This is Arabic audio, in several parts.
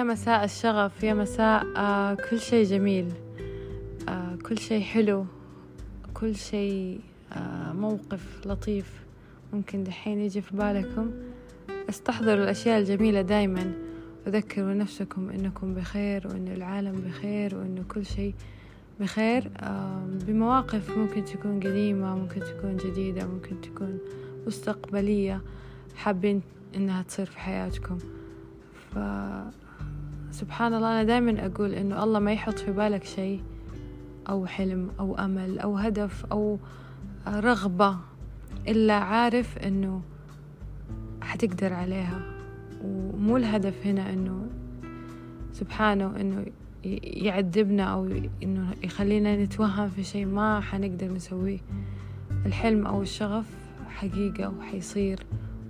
يا مساء الشغف يا مساء آه كل شيء جميل. آه كل شيء حلو كل شيء آه موقف لطيف ممكن دحين يجي في بالكم. استحضروا الأشياء الجميلة دايما. وذكروا نفسكم إنكم بخير وإن العالم بخير وإنه كل شيء بخير. آه بمواقف ممكن تكون قديمة ممكن تكون جديدة ممكن تكون مستقبلية حابين إنها تصير في حياتكم. ف سبحان الله أنا دايما أقول إنه الله ما يحط في بالك شيء أو حلم أو أمل أو هدف أو رغبة إلا عارف إنه حتقدر عليها. ومو الهدف هنا إنه سبحانه إنه يعذبنا أو إنه يخلينا نتوهم في شيء ما حنقدر نسويه. الحلم أو الشغف حقيقة وحيصير.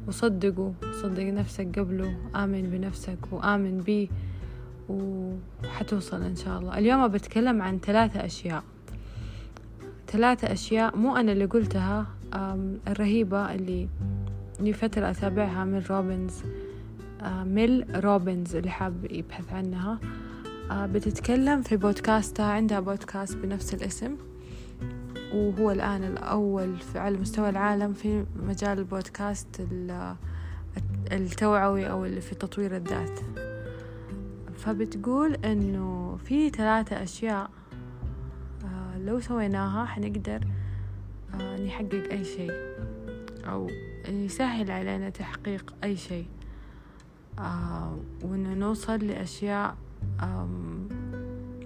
وصدقوا صدق نفسك قبله آمن بنفسك وآمن بيه. وحتوصل إن شاء الله. اليوم بتكلم عن ثلاثة أشياء. ثلاثة أشياء مو أنا اللي قلتها الرهيبة اللي لي فترة أتابعها ميل روبنز ميل روبنز اللي حاب يبحث عنها. بتتكلم في بودكاستها عندها بودكاست بنفس الاسم وهو الآن الأول على مستوى العالم في مجال البودكاست التوعوي أو اللي في تطوير الذات. فبتقول إنه في ثلاثة أشياء لو سويناها حنقدر نحقق أي شيء. أو يسهل علينا تحقيق أي شيء. وإنه نوصل لأشياء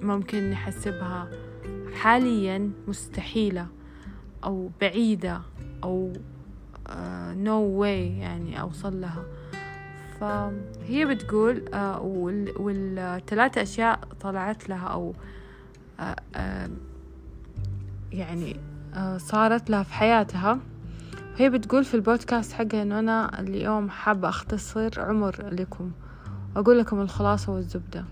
ممكن نحسبها حاليا مستحيلة أو بعيدة أو no uh, way يعني أوصل لها. فهي بتقول uh, والثلاثة أشياء طلعت لها أو uh, uh, يعني صارت لها في حياتها. هي بتقول في البودكاست حقها إنه أنا اليوم حابة أختصر عمر لكم وأقول لكم الخلاصة والزبدة.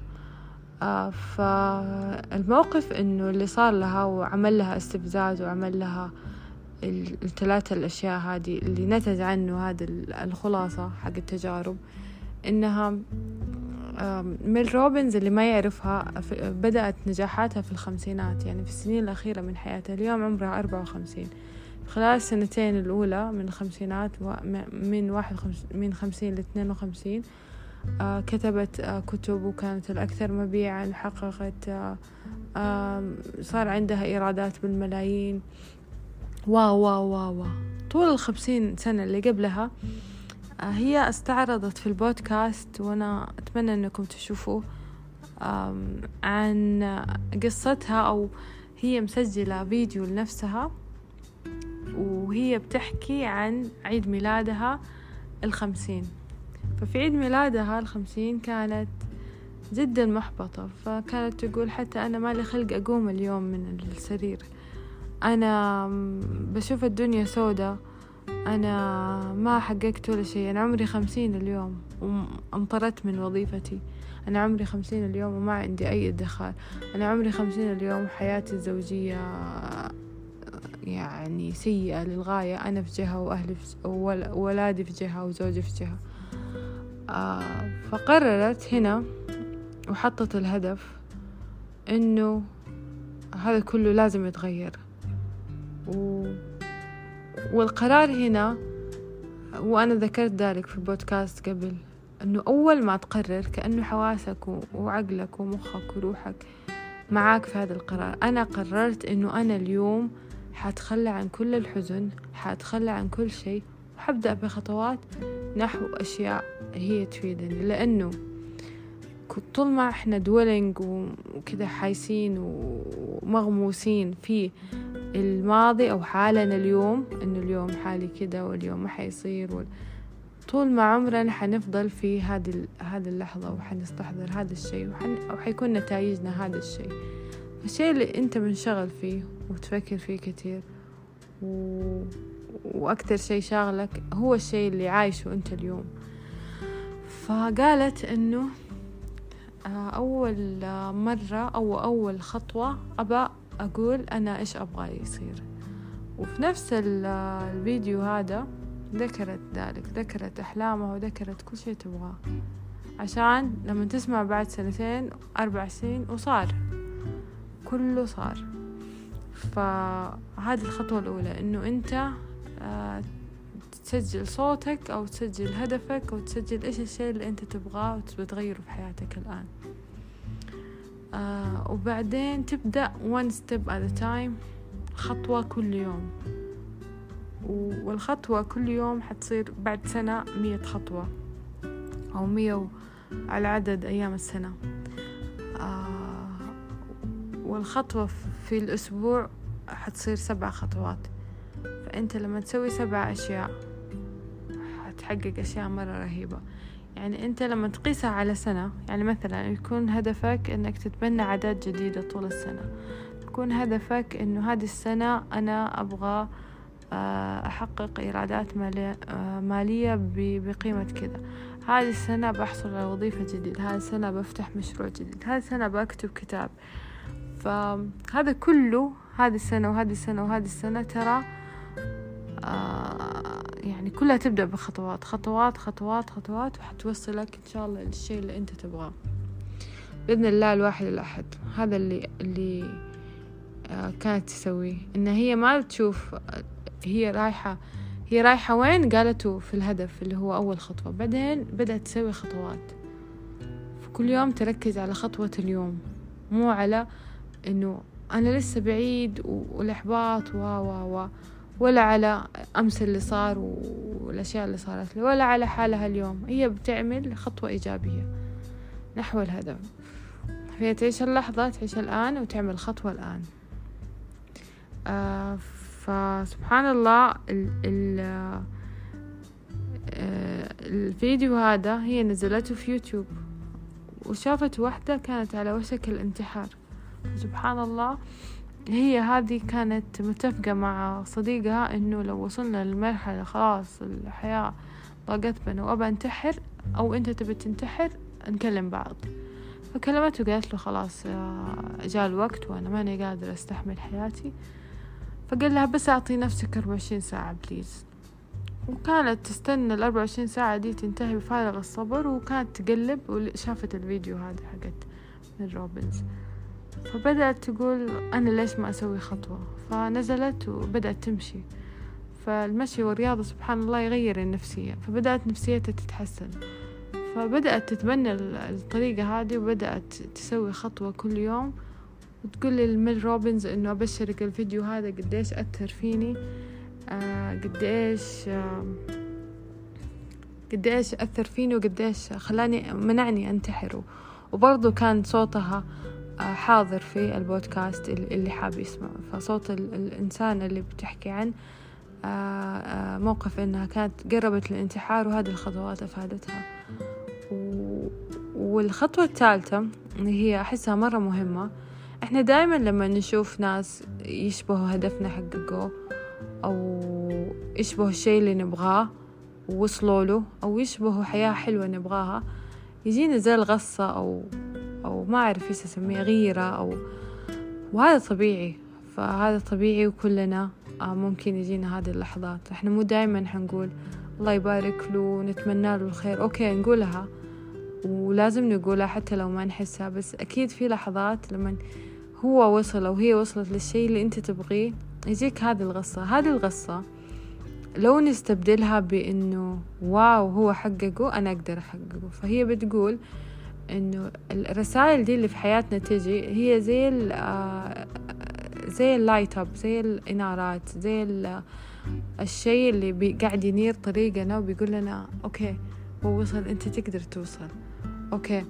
فالموقف إنه اللي صار لها وعمل لها استفزاز وعمل لها الثلاثة الأشياء هذه اللي نتج عنه هذا الخلاصة حق التجارب إنها ميل روبنز اللي ما يعرفها بدأت نجاحاتها في الخمسينات يعني في السنين الأخيرة من حياتها اليوم عمرها أربعة وخمسين. خلال السنتين الأولى من الخمسينات من واحد من خمسين لاثنين وخمسين آه كتبت آه كتب وكانت الأكثر مبيعا حققت آه صار عندها إيرادات بالملايين. wow wow wow. طول الخمسين سنة اللي قبلها هي استعرضت في البودكاست وأنا أتمنى أنكم تشوفوا عن قصتها أو هي مسجلة فيديو لنفسها وهي بتحكي عن عيد ميلادها الخمسين ففي عيد ميلادها الخمسين كانت جدا محبطة فكانت تقول حتى أنا مالي خلق أقوم اليوم من السرير أنا بشوف الدنيا سودة. أنا ما حققت ولا شيء. أنا عمري خمسين اليوم وانطردت من وظيفتي. أنا عمري خمسين اليوم وما عندي أي ادخار. أنا عمري خمسين اليوم حياتي الزوجية يعني سيئة للغاية. أنا في جهة وأهلي في وولادي في جهة وزوجي في جهة. آه فقررت هنا وحطت الهدف إنه هذا كله لازم يتغير. و... والقرار هنا وأنا ذكرت ذلك في البودكاست قبل أنه أول ما تقرر كأنه حواسك وعقلك ومخك وروحك معاك في هذا القرار. أنا قررت أنه أنا اليوم حتخلى عن كل الحزن حتخلى عن كل شيء وحبدأ بخطوات نحو أشياء هي تفيدني. لأنه طول ما إحنا دولينج وكذا حايسين ومغموسين في الماضي أو حالنا اليوم إنه اليوم حالي كده واليوم ما حيصير وال... طول ما عمرنا حنفضل في هذه هذه اللحظة وحنستحضر هذا الشيء وحن... أو حيكون نتائجنا هذا الشيء. الشيء اللي أنت منشغل فيه وتفكر فيه كتير و... وأكتر شيء شاغلك هو الشيء اللي عايشه أنت اليوم. فقالت إنه أول مرة أو أول خطوة أبى أقول أنا إيش أبغى يصير. وفي نفس الفيديو هذا ذكرت ذلك ذكرت أحلامها وذكرت كل شيء تبغاه. عشان لما تسمع بعد سنتين أربع سنين وصار. كله صار. فهذه الخطوة الأولى إنه أنت آه، تسجل صوتك أو تسجل هدفك أو تسجل إيش الشيء اللي أنت تبغاه وتغيره في حياتك الآن. آه وبعدين تبدأ one step at a time خطوة كل يوم. والخطوة كل يوم حتصير بعد سنة مية خطوة أو مية على عدد أيام السنة. آه والخطوة في الأسبوع حتصير سبع خطوات. فأنت لما تسوي سبع أشياء حتحقق أشياء مرة رهيبة. يعني أنت لما تقيسها على سنة يعني مثلا يكون هدفك أنك تتبنى عادات جديدة طول السنة. يكون هدفك أنه هذه السنة أنا أبغى آه، أحقق إيرادات آه، مالية بقيمة كذا. هذه السنة بحصل على وظيفة جديدة هذه السنة بفتح مشروع جديد هذه السنة بكتب كتاب. فهذا كله هذه السنة وهذه السنة وهذه السنة ترى آه يعني كلها تبدأ بخطوات خطوات خطوات خطوات وحتوصلك إن شاء الله للشيء اللي أنت تبغاه. بإذن الله الواحد الأحد هذا اللي اللي آه كانت تسويه. إن هي ما تشوف هي رايحة هي رايحة وين؟ قالته في الهدف اللي هو أول خطوة. بعدين بدأت تسوي خطوات. كل يوم تركز على خطوة اليوم مو على إنه أنا لسه بعيد والإحباط و و و ولا على أمس اللي صار والأشياء اللي صارت لي ولا على حالها اليوم. هي بتعمل خطوة إيجابية نحو الهدف. هي تعيش اللحظة تعيش الآن وتعمل خطوة الآن. آه فسبحان الله ال ال آه الفيديو هذا هي نزلته في يوتيوب. وشافت واحدة كانت على وشك الانتحار. سبحان الله. هي هذه كانت متفقة مع صديقها إنه لو وصلنا للمرحلة خلاص الحياة ضاقت بنا وأبى أنتحر أو أنت تبي تنتحر نكلم بعض. فكلمته وقالت له خلاص جاء الوقت وأنا ماني قادرة أستحمل حياتي. فقال لها بس أعطي نفسك أربعة وعشرين ساعة please وكانت تستنى الأربعة وعشرين ساعة دي تنتهي بفارغ الصبر وكانت تقلب وشافت الفيديو هذا حقت ميل روبنز. فبدأت تقول أنا ليش ما أسوي خطوة؟ فنزلت وبدأت تمشي. فالمشي والرياضة سبحان الله يغير النفسية. فبدأت نفسيتها تتحسن. فبدأت تتبنى الطريقة هذه وبدأت تسوي خطوة كل يوم. وتقول للميل روبنز إنه أبشرك الفيديو هذا قديش أثر فيني. آه قديش قديش أثر فيني وقديش خلاني منعني أنتحر. وبرضه كان صوتها حاضر في البودكاست اللي حاب يسمع. فصوت الإنسان اللي بتحكي عن آه، آه، موقف إنها كانت قربت للانتحار وهذه الخطوات أفادتها. والخطوة الثالثة اللي هي أحسها مرة مهمة إحنا دائما لما نشوف ناس يشبهوا هدفنا حققوه أو يشبهوا الشيء اللي نبغاه ووصلوا له أو يشبهوا حياة حلوة نبغاها يجينا زي الغصة أو أو ما أعرف إيش أسميه غيرة أو وهذا طبيعي. فهذا طبيعي وكلنا آه، ممكن يجينا هذه اللحظات. إحنا مو دايما حنقول الله يبارك له ونتمنى له الخير. okay نقولها ولازم نقولها حتى لو ما نحسها بس أكيد في لحظات لما هو وصل أو هي وصلت للشيء اللي أنت تبغيه يجيك هذه الغصة. هذه الغصة لو نستبدلها بإنه wow هو حققه أنا أقدر أحققه. فهي بتقول إنه الرسائل دي اللي في حياتنا تجي هي زي ال آه، زي ال light up زي الانارات زي الشيء اللي قاعد ينير طريقنا وبيقول لنا okay هو وصل أنت تقدر توصل. Okay.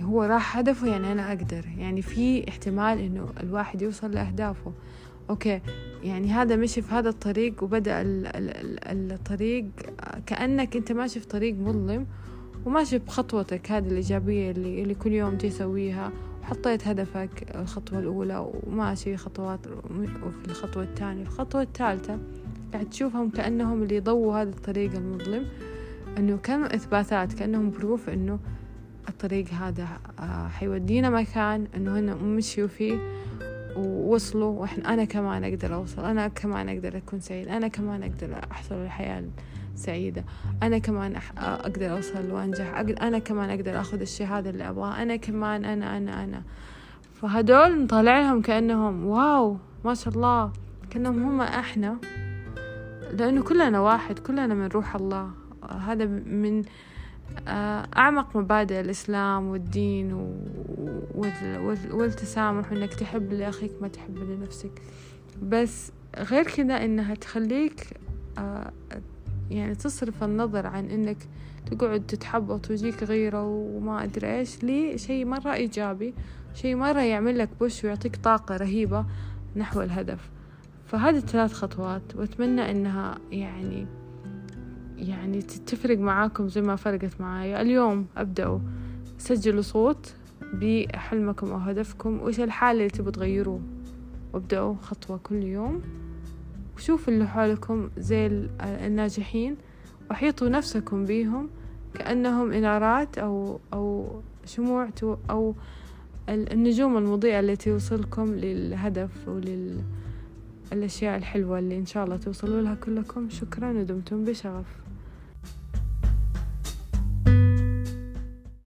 هو راح هدفه يعني أنا أقدر. يعني في احتمال إنه الواحد يوصل لأهدافه. Okay. يعني هذا مشي في هذا الطريق وبدأ الطريق كأنك أنت ماشي في طريق مظلم وماشي بخطوتك هذه الإيجابية اللي, اللي كل يوم تسويها. وحطيت هدفك الخطوة الأولى وماشي خطوات وفي الخطوة الثانية. الخطوة الثالثة قاعد تشوفهم كأنهم اللي يضووا هذا الطريق المظلم. إنه كم إثباتات كأنهم بروف إنه الطريق هذا آه، حيودينا مكان إنه هن مشيوا فيه ووصلوا. وإحنا أنا كمان أقدر أوصل أنا كمان أقدر أكون سعيد أنا كمان أقدر أحصل الحياة سعيدة. أنا كمان أقدر أوصل وأنجح. أنا كمان أقدر أخذ الشهادة اللي أبغاها أنا كمان أنا أنا أنا. فهدول نطالع لهم كأنهم واو ما شاء الله. كأنهم هم إحنا. لأنه كلنا واحد كلنا من روح الله. هذا من آه، أعمق مبادئ الإسلام والدين والتسامح وإنك تحب لأخيك ما تحب لنفسك. بس غير كذا إنها تخليك آه، يعني تصرف النظر عن إنك تقعد تتحبط ويجيك غيرة وما أدري إيش لي شيء مرة إيجابي شيء مرة يعمل لك بوش ويعطيك طاقة رهيبة نحو الهدف. فهذه الثلاث خطوات وأتمنى إنها يعني يعني تفرق معاكم زي ما فرقت معايا. اليوم أبدأوا سجلوا صوت بحلمكم أو هدفكم وإيش الحالة اللي تبوا تغيروه؟ وأبدأوا خطوة كل يوم. وشوفوا اللي حولكم زي الناجحين وحيطوا نفسكم بيهم كأنهم إنارات أو أو شموع أو النجوم المضيئة التي توصلكم للهدف وللأشياء الحلوة اللي إن شاء الله توصلوا لها كلكم. شكرا ودمتم بشغف.